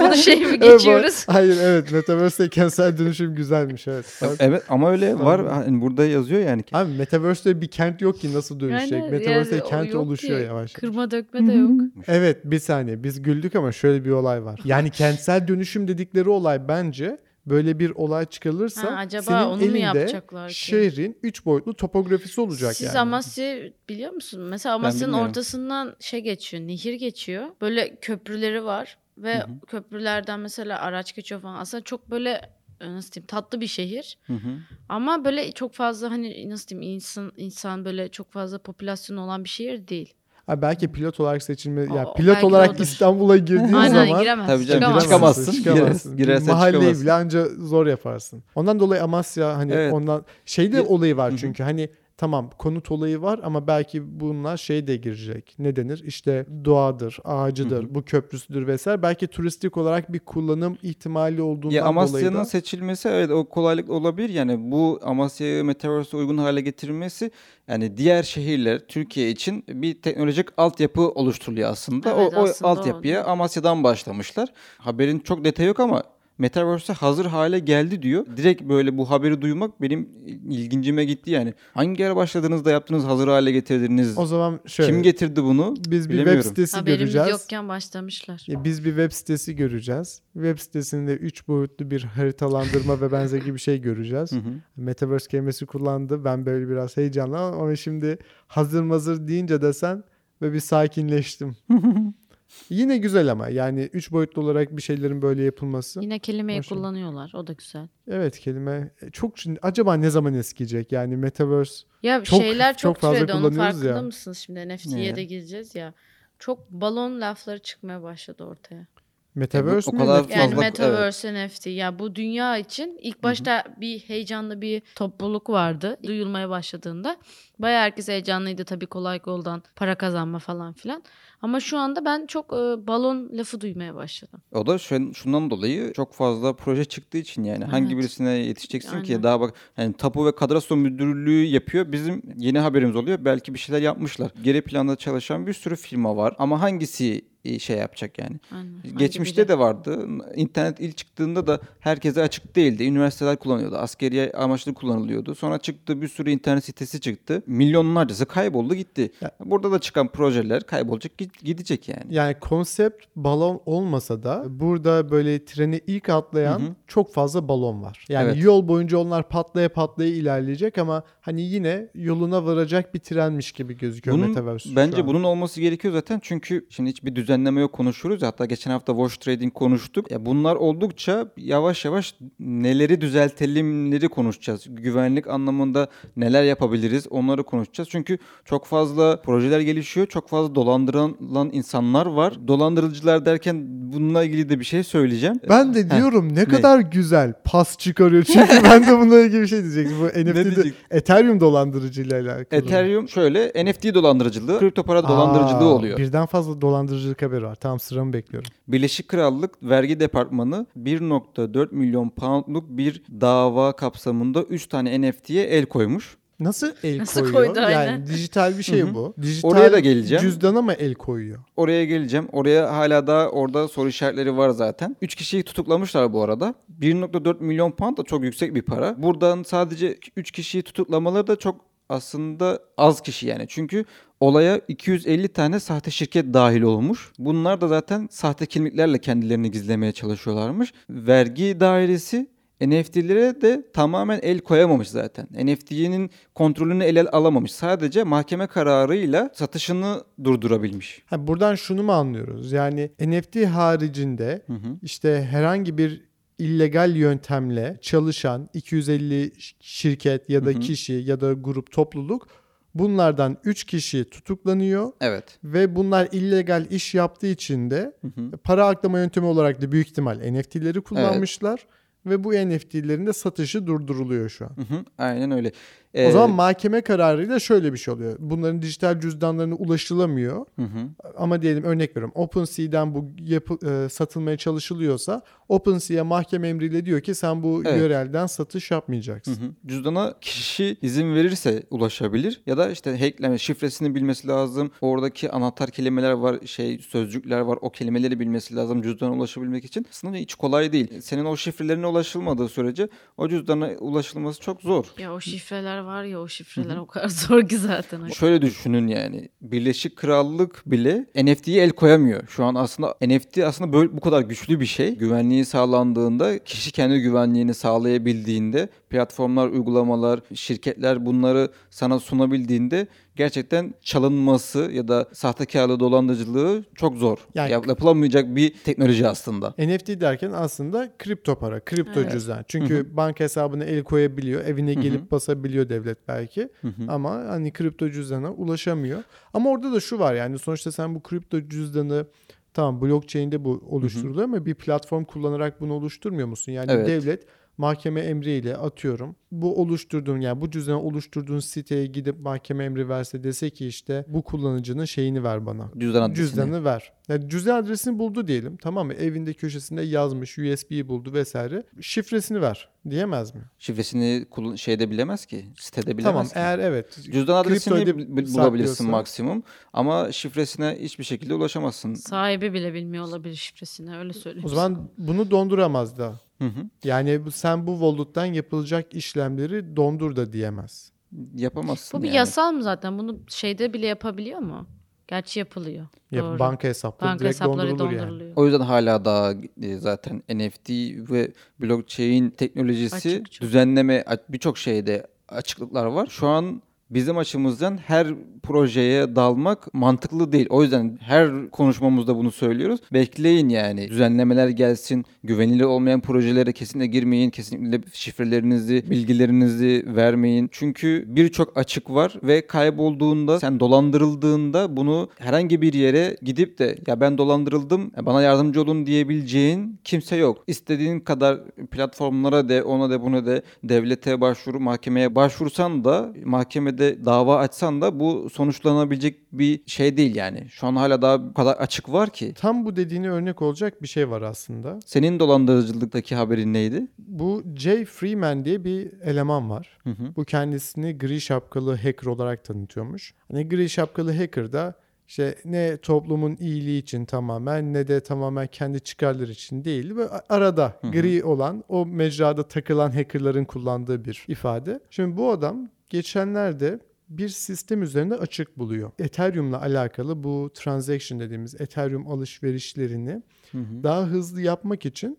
Speaker 1: bunu şey mi geçiyoruz?
Speaker 2: Hayır evet Metaverse'de kentsel dönüşüm güzelmiş evet.
Speaker 3: Evet ama öyle var. Hani burada yazıyor yani.
Speaker 2: Abi Metaverse'de bir kent yok ki nasıl dönüşecek?
Speaker 1: Yani-
Speaker 2: Metaverse'de
Speaker 1: yani
Speaker 2: kent oluşuyor
Speaker 1: ki.
Speaker 2: yavaş. yavaş.
Speaker 1: Kırma dökme de yok.
Speaker 2: Evet bir saniye biz güldük ama şöyle bir olay var. Yani kentsel dönüşüm dedikleri olay bence böyle bir olay çıkarılırsa
Speaker 1: Ha, acaba
Speaker 2: senin
Speaker 1: onu mu
Speaker 2: elinde
Speaker 1: yapacaklar ki?
Speaker 2: şehrin 3 boyutlu topografisi olacak
Speaker 1: Siz
Speaker 2: yani.
Speaker 1: Amasya'yı biliyor musun? Mesela Amasya'nın ortasından şey geçiyor, nehir geçiyor. Böyle köprüleri var ve
Speaker 3: Hı hı.
Speaker 1: köprülerden mesela araç geçiyor falan. Aslında çok böyle e, nasıl diyeyim tatlı bir şehir.
Speaker 3: Hı hı.
Speaker 1: Ama böyle çok fazla hani nasıl diyeyim insan insan böyle çok fazla popülasyon olan bir şehir değil.
Speaker 2: Ha, belki pilot olarak seçilme ya
Speaker 1: o
Speaker 2: pilot olarak
Speaker 1: odur.
Speaker 2: İstanbul'a girdiğin
Speaker 1: Aynen
Speaker 2: zaman
Speaker 1: giremez.
Speaker 3: Tabii canım,
Speaker 1: çıkamaz.
Speaker 3: çıkamazsın.
Speaker 2: çıkamazsın.
Speaker 3: Girer- girersen
Speaker 2: mahalleyi
Speaker 3: çıkamazsın.
Speaker 2: bile anca zor yaparsın. Ondan dolayı Amasya hani
Speaker 3: Evet.
Speaker 2: ondan şeyde
Speaker 3: Bir-
Speaker 2: olayı var çünkü hani tamam konut olayı var ama belki bunlar şey de girecek. Ne denir? İşte doğadır, ağacıdır, bu köprüsüdür vesaire. Belki turistik olarak bir kullanım ihtimali olduğundan
Speaker 3: Ya
Speaker 2: dolayı
Speaker 3: Amasya'nın
Speaker 2: da
Speaker 3: seçilmesi evet o kolaylık olabilir. Yani bu Amasya'yı Metaverse'e uygun hale getirmesi yani diğer şehirler Türkiye için bir teknolojik altyapı oluşturuluyor aslında.
Speaker 1: Evet,
Speaker 3: o, o
Speaker 1: aslında o.
Speaker 3: altyapıya Amasya'dan başlamışlar. Haberin çok detayı yok ama Metaverse hazır hale geldi diyor. Direkt böyle bu haberi duymak benim ilgincime gitti yani. Hangi ara başladınız da yaptınız hazır hale getirdiniz?
Speaker 2: o zaman şöyle
Speaker 3: Kim getirdi bunu?
Speaker 2: biz bir web sitesi
Speaker 1: Haberimiz
Speaker 2: göreceğiz.
Speaker 1: yokken başlamışlar.
Speaker 2: Ya Biz bir web sitesi göreceğiz. Web sitesinde 3 boyutlu bir haritalandırma ve benzeri gibi bir şey göreceğiz.
Speaker 3: Hı hı.
Speaker 2: Metaverse kelimesi kullandı. Ben böyle biraz heyecanlandım ama şimdi hazır mazır deyince desen ve bir sakinleştim. Yine güzel ama yani 3 boyutlu olarak bir şeylerin böyle yapılması.
Speaker 1: Yine kelimeyi
Speaker 2: Başladı.
Speaker 1: kullanıyorlar. O da güzel.
Speaker 2: Evet kelime çok şimdi acaba ne zaman eskiyecek yani Metaverse
Speaker 1: Ya
Speaker 2: Çok-
Speaker 1: şeyler çok,
Speaker 2: çok fazla
Speaker 1: türedi. Onun
Speaker 2: kullanıyoruz
Speaker 1: farkında
Speaker 2: ya.
Speaker 1: mısınız? Şimdi NFT'ye de gireceğiz ya. Çok balon lafları çıkmaya başladı ortaya.
Speaker 2: Metaverse
Speaker 3: o
Speaker 2: mi?
Speaker 3: kadar
Speaker 2: Net-
Speaker 1: Yani
Speaker 3: Fazla-
Speaker 1: Metaverse NFT ya bu dünya için ilk başta bir heyecanlı bir topluluk vardı duyulmaya başladığında. Bayağı herkes heyecanlıydı tabii kolay yoldan para kazanma falan filan. Ama şu anda ben çok e, balon lafı duymaya başladım.
Speaker 3: O da şun- şundan dolayı çok fazla proje çıktığı için yani hangi
Speaker 1: Evet.
Speaker 3: birisine yetişeceksin
Speaker 1: Aynen.
Speaker 3: ki daha bak yani tapu ve kadastro müdürlüğü yapıyor bizim yeni haberimiz oluyor belki bir şeyler yapmışlar. Geri planda çalışan bir sürü firma var ama hangisi e, şey yapacak yani.
Speaker 1: Aynen. Hangi
Speaker 3: Geçmişte
Speaker 1: biri?
Speaker 3: de vardı. İnternet ilk çıktığında da herkese açık değildi. Üniversiteler kullanıyordu. Askeriye amaçlı kullanılıyordu. Sonra çıktı bir sürü internet sitesi çıktı. Milyonlarcası kayboldu gitti.
Speaker 2: Ya-
Speaker 3: Burada da çıkan projeler kaybolacak gidecek yani.
Speaker 2: Yani konsept balon olmasa da burada böyle treni ilk atlayan
Speaker 3: Hı hı.
Speaker 2: çok fazla balon var. Yani
Speaker 3: Evet.
Speaker 2: yol boyunca onlar patlaya patlaya ilerleyecek ama hani yine yoluna varacak bir trenmiş gibi gözüküyor
Speaker 3: Bunun,
Speaker 2: Metaverse.
Speaker 3: bence bunun olması gerekiyor zaten çünkü şimdi hiçbir düzenleme yok konuşuyoruz ya hatta geçen hafta Watch Trading konuştuk. Ya bunlar oldukça yavaş yavaş neleri düzeltelimleri konuşacağız. Güvenlik anlamında neler yapabiliriz onları konuşacağız. Çünkü çok fazla projeler gelişiyor. Çok fazla dolandırılan insanlar var. Dolandırıcılar derken bununla ilgili de bir şey söyleyeceğim.
Speaker 2: Ben de
Speaker 3: Heh,
Speaker 2: diyorum ne kadar güzel pas çıkarıyor. Çünkü ben de bununla ilgili bir şey diyecektim. Bu NFT'de? Ethereum dolandırıcıyla alakalı.
Speaker 3: Ethereum şöyle NFT dolandırıcılığı, kripto para
Speaker 2: Aa,
Speaker 3: dolandırıcılığı oluyor.
Speaker 2: Birden fazla dolandırıcılık haberi var. Tamam sıramı bekliyorum.
Speaker 3: Birleşik Krallık Vergi Departmanı 1.4 milyon poundluk bir dava kapsamında 3 tane NFT'ye el koymuş.
Speaker 2: Nasıl el
Speaker 1: Nasıl
Speaker 2: koyuyor?
Speaker 1: koydu,
Speaker 2: yani
Speaker 1: aynen.
Speaker 2: dijital bir şey
Speaker 3: Hı hı.
Speaker 2: bu. Dijital
Speaker 3: Oraya da geleceğim.
Speaker 2: cüzdana mı el koyuyor?
Speaker 3: Oraya geleceğim. Oraya hala da orada soru işaretleri var zaten. 3 kişiyi tutuklamışlar bu arada. 1.4 milyon pound da çok yüksek bir para. Buradan sadece 3 kişiyi tutuklamaları da çok aslında az kişi yani. Çünkü olaya 250 tane sahte şirket dahil olmuş. Bunlar da zaten sahte kimliklerle kendilerini gizlemeye çalışıyorlarmış. Vergi dairesi NFT'lere de tamamen el koyamamış zaten. NFT'nin kontrolünü ele alamamış. Sadece mahkeme kararıyla satışını durdurabilmiş.
Speaker 2: Ha, buradan şunu mu anlıyoruz? Yani NFT haricinde
Speaker 3: Hı hı.
Speaker 2: işte herhangi bir illegal yöntemle çalışan 250 ş- şirket ya da
Speaker 3: Hı hı.
Speaker 2: kişi ya da grup topluluk bunlardan 3 kişi tutuklanıyor
Speaker 3: Evet.
Speaker 2: ve bunlar illegal iş yaptığı için de
Speaker 3: Hı hı.
Speaker 2: para aklama yöntemi olarak da büyük ihtimal NFT'leri kullanmışlar ve bu NFT'lerin de satışı durduruluyor şu an.
Speaker 3: Hı hı. Aynen öyle.
Speaker 2: O
Speaker 3: Ee,
Speaker 2: zaman mahkeme kararıyla şöyle bir şey oluyor. Bunların dijital cüzdanlarına ulaşılamıyor.
Speaker 3: Hı hı.
Speaker 2: Ama diyelim örnek veriyorum. OpenSea'den bu yapı, e, satılmaya çalışılıyorsa OpenSea mahkeme emriyle diyor ki sen bu
Speaker 3: Evet.
Speaker 2: yörelden satış
Speaker 3: Hı
Speaker 2: yapmayacaksın.
Speaker 3: hı. Cüzdana kişi izin verirse ulaşabilir ya da işte hackleme şifresini bilmesi lazım. Oradaki anahtar kelimeler var, şey sözcükler var. O kelimeleri bilmesi lazım cüzdana ulaşabilmek için. Aslında hiç kolay değil. Senin o şifrelerine ulaşılmadığı sürece o cüzdana ulaşılması çok zor.
Speaker 1: Ya o şifreler var ya o şifreler o kadar zor ki zaten.
Speaker 3: Şöyle düşünün yani Birleşik Krallık bile NFT'ye el koyamıyor. Şu an aslında NFT aslında böyle bu kadar güçlü bir şey. Güvenliği sağlandığında, kişi kendi güvenliğini sağlayabildiğinde, platformlar, uygulamalar, şirketler bunları sana sunabildiğinde gerçekten çalınması ya da sahtekarlığı, dolandırıcılığı çok zor.
Speaker 2: Yani-
Speaker 3: Yap- yapılamayacak bir teknoloji aslında.
Speaker 2: NFT derken aslında kripto para, kripto
Speaker 1: Evet.
Speaker 2: cüzdan. Çünkü banka hesabına el koyabiliyor, evine
Speaker 3: Hı hı.
Speaker 2: gelip basabiliyor devlet belki.
Speaker 3: Hı hı.
Speaker 2: Ama hani kripto cüzdana ulaşamıyor. Ama orada da şu var yani sonuçta sen bu kripto cüzdanı tamam blockchain'de bu oluşturuluyor ama bir platform kullanarak bunu oluşturmuyor musun? Yani
Speaker 3: Evet.
Speaker 2: devlet mahkeme emriyle atıyorum. Bu oluşturduğun yani bu cüzdanı oluşturduğun siteye gidip mahkeme emri verse dese ki işte bu kullanıcının şeyini ver bana.
Speaker 3: Cüzdan adresini.
Speaker 2: Cüzdanı ver. Yani cüzdan adresini buldu diyelim. Tamam mı? Evinde köşesinde yazmış, USB'yi buldu vesaire. Şifresini ver diyemez mi?
Speaker 3: Şifresini kullan- şeyde bilemez ki. Sitede bilemez
Speaker 2: tamam
Speaker 3: ki.
Speaker 2: eğer evet.
Speaker 3: Cüzdan adresini bulabilirsin maksimum ama şifresine hiçbir şekilde ulaşamazsın.
Speaker 1: Sahibi bile bilmiyor olabilir şifresini öyle söyleyeyim.
Speaker 2: O zaman bunu donduramaz da.
Speaker 3: Hı hı.
Speaker 2: Yani bu- sen bu wallet'tan yapılacak işlemleri dondur da diyemez.
Speaker 3: Yapamazsın
Speaker 1: Bu bir
Speaker 3: yani.
Speaker 1: yasal mı zaten? Bunu şeyde bile yapabiliyor mu? Gerçi yapılıyor.
Speaker 2: Ya
Speaker 1: Doğru.
Speaker 2: banka hesapları
Speaker 1: Banka
Speaker 2: direkt
Speaker 1: hesapları
Speaker 2: dondurulur yani.
Speaker 1: donduruluyor.
Speaker 3: O yüzden hala daha e, zaten NFT ve blockchain teknolojisi
Speaker 1: Açık
Speaker 3: düzenleme birçok şeyde açıklıklar var. Şu an bizim açımızdan her projeye dalmak mantıklı değil. O yüzden her konuşmamızda bunu söylüyoruz. Bekleyin yani. Düzenlemeler gelsin. Güvenilir olmayan projelere kesinlikle girmeyin. Kesinlikle şifrelerinizi, bilgilerinizi vermeyin. Çünkü birçok açık var ve kaybolduğunda, sen dolandırıldığında bunu herhangi bir yere gidip de ya ben dolandırıldım, bana yardımcı olun diyebileceğin kimse yok. İstediğin kadar platformlara de, ona de, buna de, devlete başvuru, mahkemeye başvursan da, mahkemede dava açsan da bu sonuçlanabilecek bir şey değil yani. Şu an hala daha bu kadar açık var ki.
Speaker 2: Tam bu dediğine örnek olacak bir şey var aslında.
Speaker 3: Senin dolandırıcılıktaki haberin neydi?
Speaker 2: Bu Jay Freeman diye bir eleman var.
Speaker 3: Hı hı.
Speaker 2: Bu kendisini gri şapkalı hacker olarak tanıtıyormuş. Hani gri şapkalı hacker da işte ne toplumun iyiliği için tamamen ne de tamamen kendi çıkarları için değil. Ve arada gri olan o mecrada takılan hackerların kullandığı bir ifade. Şimdi bu adam geçenlerde bir sistem üzerinde açık buluyor. Ethereum'la alakalı bu transaction dediğimiz Ethereum alışverişlerini
Speaker 3: Hı hı.
Speaker 2: daha hızlı yapmak için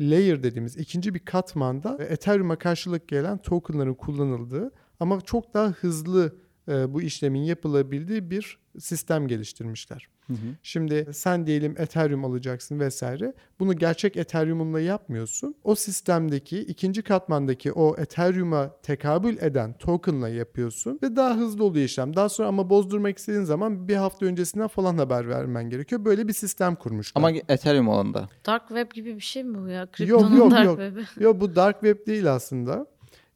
Speaker 2: layer dediğimiz ikinci bir katmanda Ethereum'a karşılık gelen tokenların kullanıldığı ama çok daha hızlı e, bu işlemin yapılabildiği bir sistem geliştirmişler.
Speaker 3: Hı hı.
Speaker 2: Şimdi sen diyelim Ethereum alacaksın vesaire. Bunu gerçek Ethereum'la yapmıyorsun. O sistemdeki ikinci katmandaki o Ethereum'a tekabül eden token'la yapıyorsun ve daha hızlı oluyor işlem. Daha sonra ama bozdurmak istediğin zaman bir hafta öncesinden falan haber vermen gerekiyor. Böyle bir sistem kurmuşlar.
Speaker 3: Ama Ethereum alanında.
Speaker 1: Dark web gibi bir şey mi bu ya?
Speaker 2: Yok,
Speaker 1: Kriptonun
Speaker 2: yok,
Speaker 1: dark
Speaker 2: yok.
Speaker 1: web'i.
Speaker 2: Yo bu dark web değil aslında.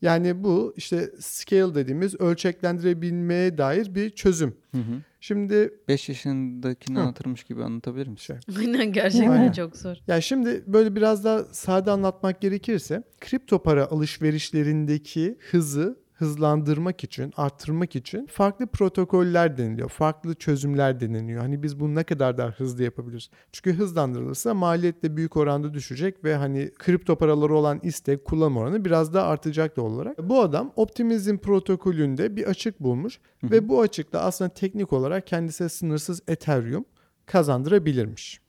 Speaker 2: Yani bu işte scale dediğimiz ölçeklendirebilmeye dair bir çözüm.
Speaker 3: Hı hı.
Speaker 2: Şimdi
Speaker 3: 5 yaşındakini
Speaker 2: Hı.
Speaker 3: anlatırmış gibi anlatabilir misin?
Speaker 2: şey.
Speaker 1: Aynen gerçekten
Speaker 2: Aynen.
Speaker 1: çok zor.
Speaker 2: Yani şimdi böyle biraz daha sade anlatmak gerekirse kripto para alışverişlerindeki hızı hızlandırmak için, arttırmak için farklı protokoller deniliyor. Farklı çözümler deniliyor. Hani biz bunu ne kadar daha hızlı yapabiliriz? Çünkü hızlandırılırsa maliyet de büyük oranda düşecek ve hani kripto paraları olan istek, kullanım oranı biraz daha artacak da olarak. Bu adam optimizm protokolünde bir açık bulmuş ve bu açıkta aslında teknik olarak kendisine sınırsız Ethereum kazandırabilirmiş.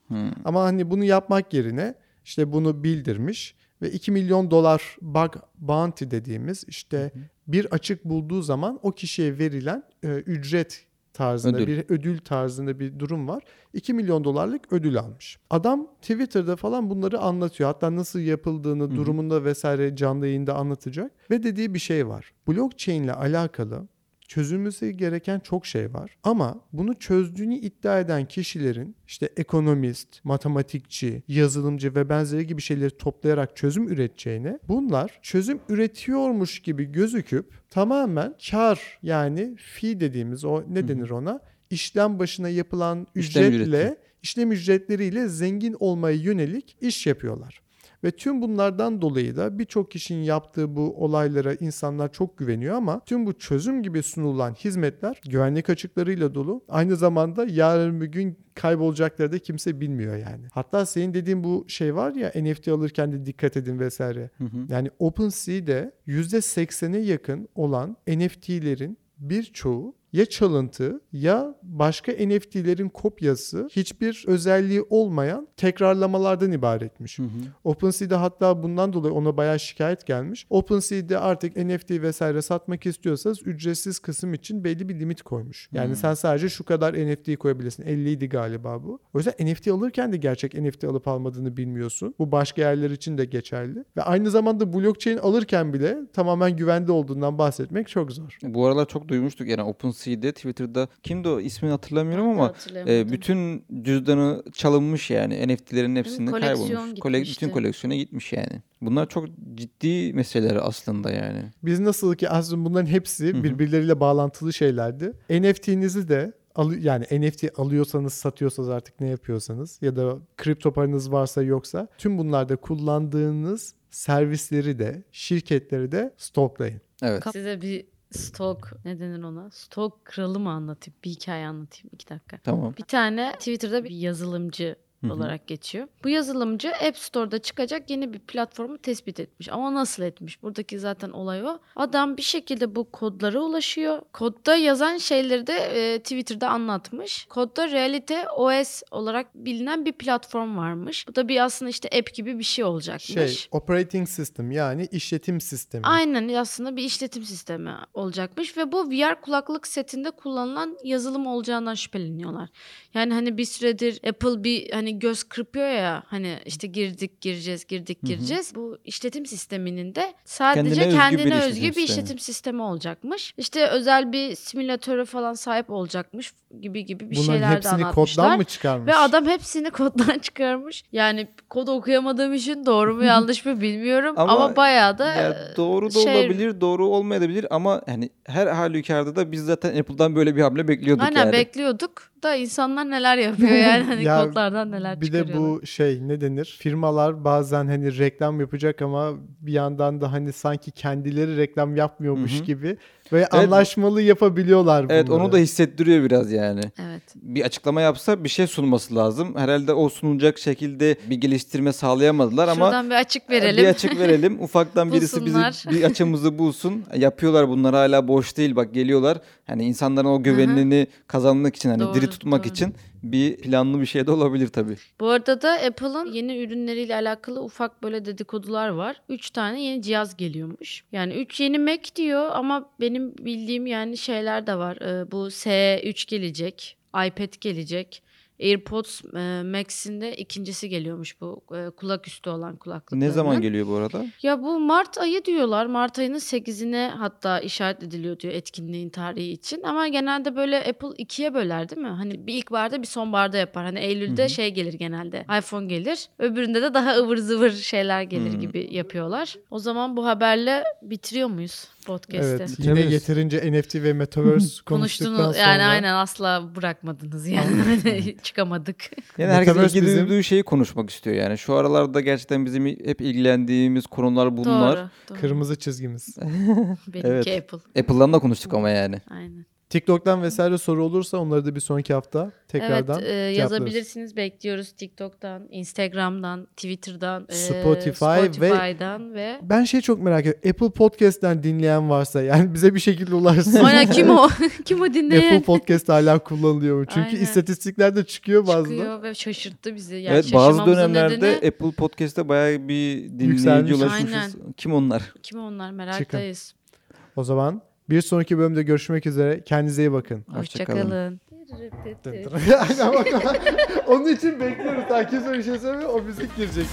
Speaker 2: Ama hani bunu yapmak yerine işte bunu bildirmiş ve 2 milyon dolar bug bounty dediğimiz işte bir açık bulduğu zaman o kişiye verilen e, ücret tarzında
Speaker 3: Ödül.
Speaker 2: bir ödül tarzında bir durum var. 2 milyon dolarlık ödül almış. Adam Twitter'da falan bunları anlatıyor. Hatta nasıl yapıldığını
Speaker 3: hı.
Speaker 2: durumunda vesaire canlı yayında anlatacak. Ve dediği bir şey var. Blockchain ile alakalı çözülmesi gereken çok şey var. Ama bunu çözdüğünü iddia eden kişilerin işte ekonomist, matematikçi, yazılımcı ve benzeri gibi şeyleri toplayarak çözüm üreteceğine bunlar çözüm üretiyormuş gibi gözüküp tamamen kar yani fee dediğimiz o ne denir ona? İşlem başına yapılan
Speaker 3: İşlem
Speaker 2: ücretle işlem ücretleriyle zengin olmaya yönelik iş yapıyorlar. Ve tüm bunlardan dolayı da birçok kişinin yaptığı bu olaylara insanlar çok güveniyor ama tüm bu çözüm gibi sunulan hizmetler güvenlik açıklarıyla dolu. Aynı zamanda yarın bir gün kaybolacakları da kimse bilmiyor yani. Hatta senin dediğin bu şey var ya NFT alırken de dikkat edin vesaire.
Speaker 3: Hı hı.
Speaker 2: Yani OpenSea'de %80'e yakın olan NFT'lerin birçoğu ya çalıntı ya başka NFT'lerin kopyası hiçbir özelliği olmayan tekrarlamalardan ibaretmiş.
Speaker 3: Hı hı.
Speaker 2: OpenSea'de hatta bundan dolayı ona bayağı şikayet gelmiş. OpenSea'de artık NFT vesaire satmak istiyorsanız ücretsiz kısım için belli bir limit koymuş. Yani
Speaker 3: Hmm.
Speaker 2: sen sadece şu kadar NFT koyabilirsin. 50 idi galiba bu. O yüzden NFT alırken de gerçek NFT alıp almadığını bilmiyorsun. Bu başka yerler için de geçerli. Ve aynı zamanda blockchain alırken bile tamamen güvende olduğundan bahsetmek çok zor.
Speaker 3: Bu aralar çok duymuştuk yani OpenSea kullanıcısıydı. Twitter'da kimdi o ismini hatırlamıyorum ama e, bütün cüzdanı çalınmış yani NFT'lerin hepsinde
Speaker 1: Koleksiyon
Speaker 3: kaybolmuş. Kole- bütün koleksiyona gitmiş yani. Bunlar çok ciddi meseleler aslında yani.
Speaker 2: Biz nasıl ki aslında bunların hepsi birbirleriyle bağlantılı şeylerdi. NFT'nizi de yani NFT alıyorsanız satıyorsanız artık ne yapıyorsanız ya da kripto paranız varsa yoksa tüm bunlarda kullandığınız servisleri de şirketleri de stoklayın.
Speaker 3: Evet.
Speaker 1: Size bir stok ne denir ona? Stok kralı mı anlatayım? Bir hikaye anlatayım. iki dakika.
Speaker 3: Tamam.
Speaker 1: Bir tane Twitter'da bir yazılımcı
Speaker 3: Hı hı.
Speaker 1: olarak geçiyor. Bu yazılımcı App Store'da çıkacak yeni bir platformu tespit etmiş. Ama nasıl etmiş? Buradaki zaten olay o. Adam bir şekilde bu kodlara ulaşıyor. Kodda yazan şeyleri de e, Twitter'da anlatmış. Kodda Realite OS olarak bilinen bir platform varmış. Bu da bir aslında işte app gibi bir şey olacakmış.
Speaker 2: Şey operating system yani işletim sistemi.
Speaker 1: Aynen aslında bir işletim sistemi olacakmış ve bu VR kulaklık setinde kullanılan yazılım olacağından şüpheleniyorlar. Yani hani bir süredir Apple bir hani göz kırpıyor ya hani işte girdik gireceğiz girdik
Speaker 3: Hı hı.
Speaker 1: gireceğiz. Bu işletim sisteminin de sadece
Speaker 3: Kendine
Speaker 1: kendine,
Speaker 3: özgü bir
Speaker 1: özgü
Speaker 3: işletim
Speaker 1: bir
Speaker 3: sistemi.
Speaker 1: işletim sistemi olacakmış. İşte özel bir simülatöre falan sahip olacakmış gibi gibi bir
Speaker 2: Bunların
Speaker 1: şeyler de
Speaker 2: hepsini
Speaker 1: anlatmışlar.
Speaker 2: koddan mı çıkarmış?
Speaker 1: Ve adam hepsini koddan çıkarmış. Yani kod okuyamadığım için doğru mu yanlış mı bilmiyorum.
Speaker 3: Ama
Speaker 1: Ama, bayağı da
Speaker 3: Ya doğru da
Speaker 1: şey-
Speaker 3: olabilir, doğru olmayabilir ama hani her halükarda da biz zaten Apple'dan böyle bir hamle bekliyorduk
Speaker 1: Aynen
Speaker 3: yani.
Speaker 1: bekliyorduk da insanlar neler yapıyor yani hani
Speaker 2: Ya
Speaker 1: kodlardan neler
Speaker 2: bir de bu şey ne denir? Firmalar bazen hani reklam yapacak ama bir yandan da hani sanki kendileri reklam yapmıyormuş
Speaker 3: Hı hı.
Speaker 2: gibi ve anlaşmalı yapabiliyorlar bunları.
Speaker 3: Evet onu da hissettiriyor biraz yani.
Speaker 1: Evet.
Speaker 3: Bir açıklama yapsa bir şey sunması lazım. Herhalde o sunulacak şekilde bir geliştirme sağlayamadılar ama
Speaker 1: Şuradan bir açık verelim.
Speaker 3: bir açık verelim. Ufaktan birisi bizi bir açımızı bulsun. Yapıyorlar bunlar hala boş değil bak geliyorlar. Hani insanların o güvenini kazanmak için hani
Speaker 1: Doğru,
Speaker 3: diri tutmak
Speaker 1: doğru.
Speaker 3: için bir planlı bir şey de olabilir tabii.
Speaker 1: Bu arada da Apple'ın yeni ürünleriyle alakalı ufak böyle dedikodular var. 3 tane yeni cihaz geliyormuş. Yani 3 yeni Mac diyor ama benim bildiğim yani şeyler de var. Ee, bu S3 gelecek, iPad gelecek. AirPods e, Max'in de ikincisi geliyormuş bu e, kulak üstü olan kulaklıkların.
Speaker 3: Ne zaman geliyor bu arada?
Speaker 1: Ya bu Mart ayı diyorlar. Mart ayının 8'ine hatta işaret ediliyor diyor etkinliğin tarihi için. Ama genelde böyle Apple ikiye böler değil mi? Hani bir ilkbaharda bir sonbaharda yapar. Hani Eylül'de
Speaker 3: Hı hı.
Speaker 1: şey gelir genelde. iPhone gelir. Öbüründe de daha ıvır zıvır şeyler gelir
Speaker 3: Hı.
Speaker 1: gibi yapıyorlar. O zaman bu haberle bitiriyor muyuz podcast'i?
Speaker 2: Evet yine
Speaker 3: Bitirebiliriz.
Speaker 2: yeterince NFT ve Metaverse konuştuktan
Speaker 1: Konuştunuz
Speaker 2: sonra.
Speaker 1: yani aynen asla bırakmadınız yani çıkamadık.
Speaker 3: Yani herkes
Speaker 2: Metaverse
Speaker 3: ilgi
Speaker 2: bizim-
Speaker 3: duyduğu şeyi konuşmak istiyor yani. Şu aralarda gerçekten bizim hep ilgilendiğimiz konular bunlar.
Speaker 1: Doğru. doğru.
Speaker 2: Kırmızı çizgimiz.
Speaker 1: Benimki
Speaker 3: Evet.
Speaker 1: Apple.
Speaker 3: Apple'dan da konuştuk ama yani.
Speaker 1: Aynen.
Speaker 2: TikTok'tan vesaire soru olursa onları da bir sonraki hafta tekrardan
Speaker 1: evet, e,
Speaker 2: cevaplarız.
Speaker 1: yazabilirsiniz. Bekliyoruz TikTok'tan, Instagram'dan, Twitter'dan, e,
Speaker 2: Spotify ve-
Speaker 1: Spotify'dan ve
Speaker 2: Ben şey çok merak ediyorum. Apple Podcast'ten dinleyen varsa yani bize bir şekilde ulaşsın.
Speaker 1: Aynen kim o? kim o dinleyen?
Speaker 2: Apple Podcast hala kullanılıyor mu? Çünkü
Speaker 1: Aynen.
Speaker 2: istatistiklerde çıkıyor bazı.
Speaker 1: Çıkıyor ve şaşırttı bizi. Yani
Speaker 3: evet bazı dönemlerde
Speaker 1: nedeni-
Speaker 3: Apple Podcast'te bayağı bir
Speaker 2: Yükselmiş.
Speaker 3: ulaşmışız. Kim onlar?
Speaker 1: kim onlar meraktayız.
Speaker 2: O zaman bir sonraki bölümde görüşmek üzere. Kendinize iyi bakın.
Speaker 3: Hoşçakalın.
Speaker 2: Bak. Onun için bekliyoruz. Herkes öyle şey söylüyor. O müzik girecek.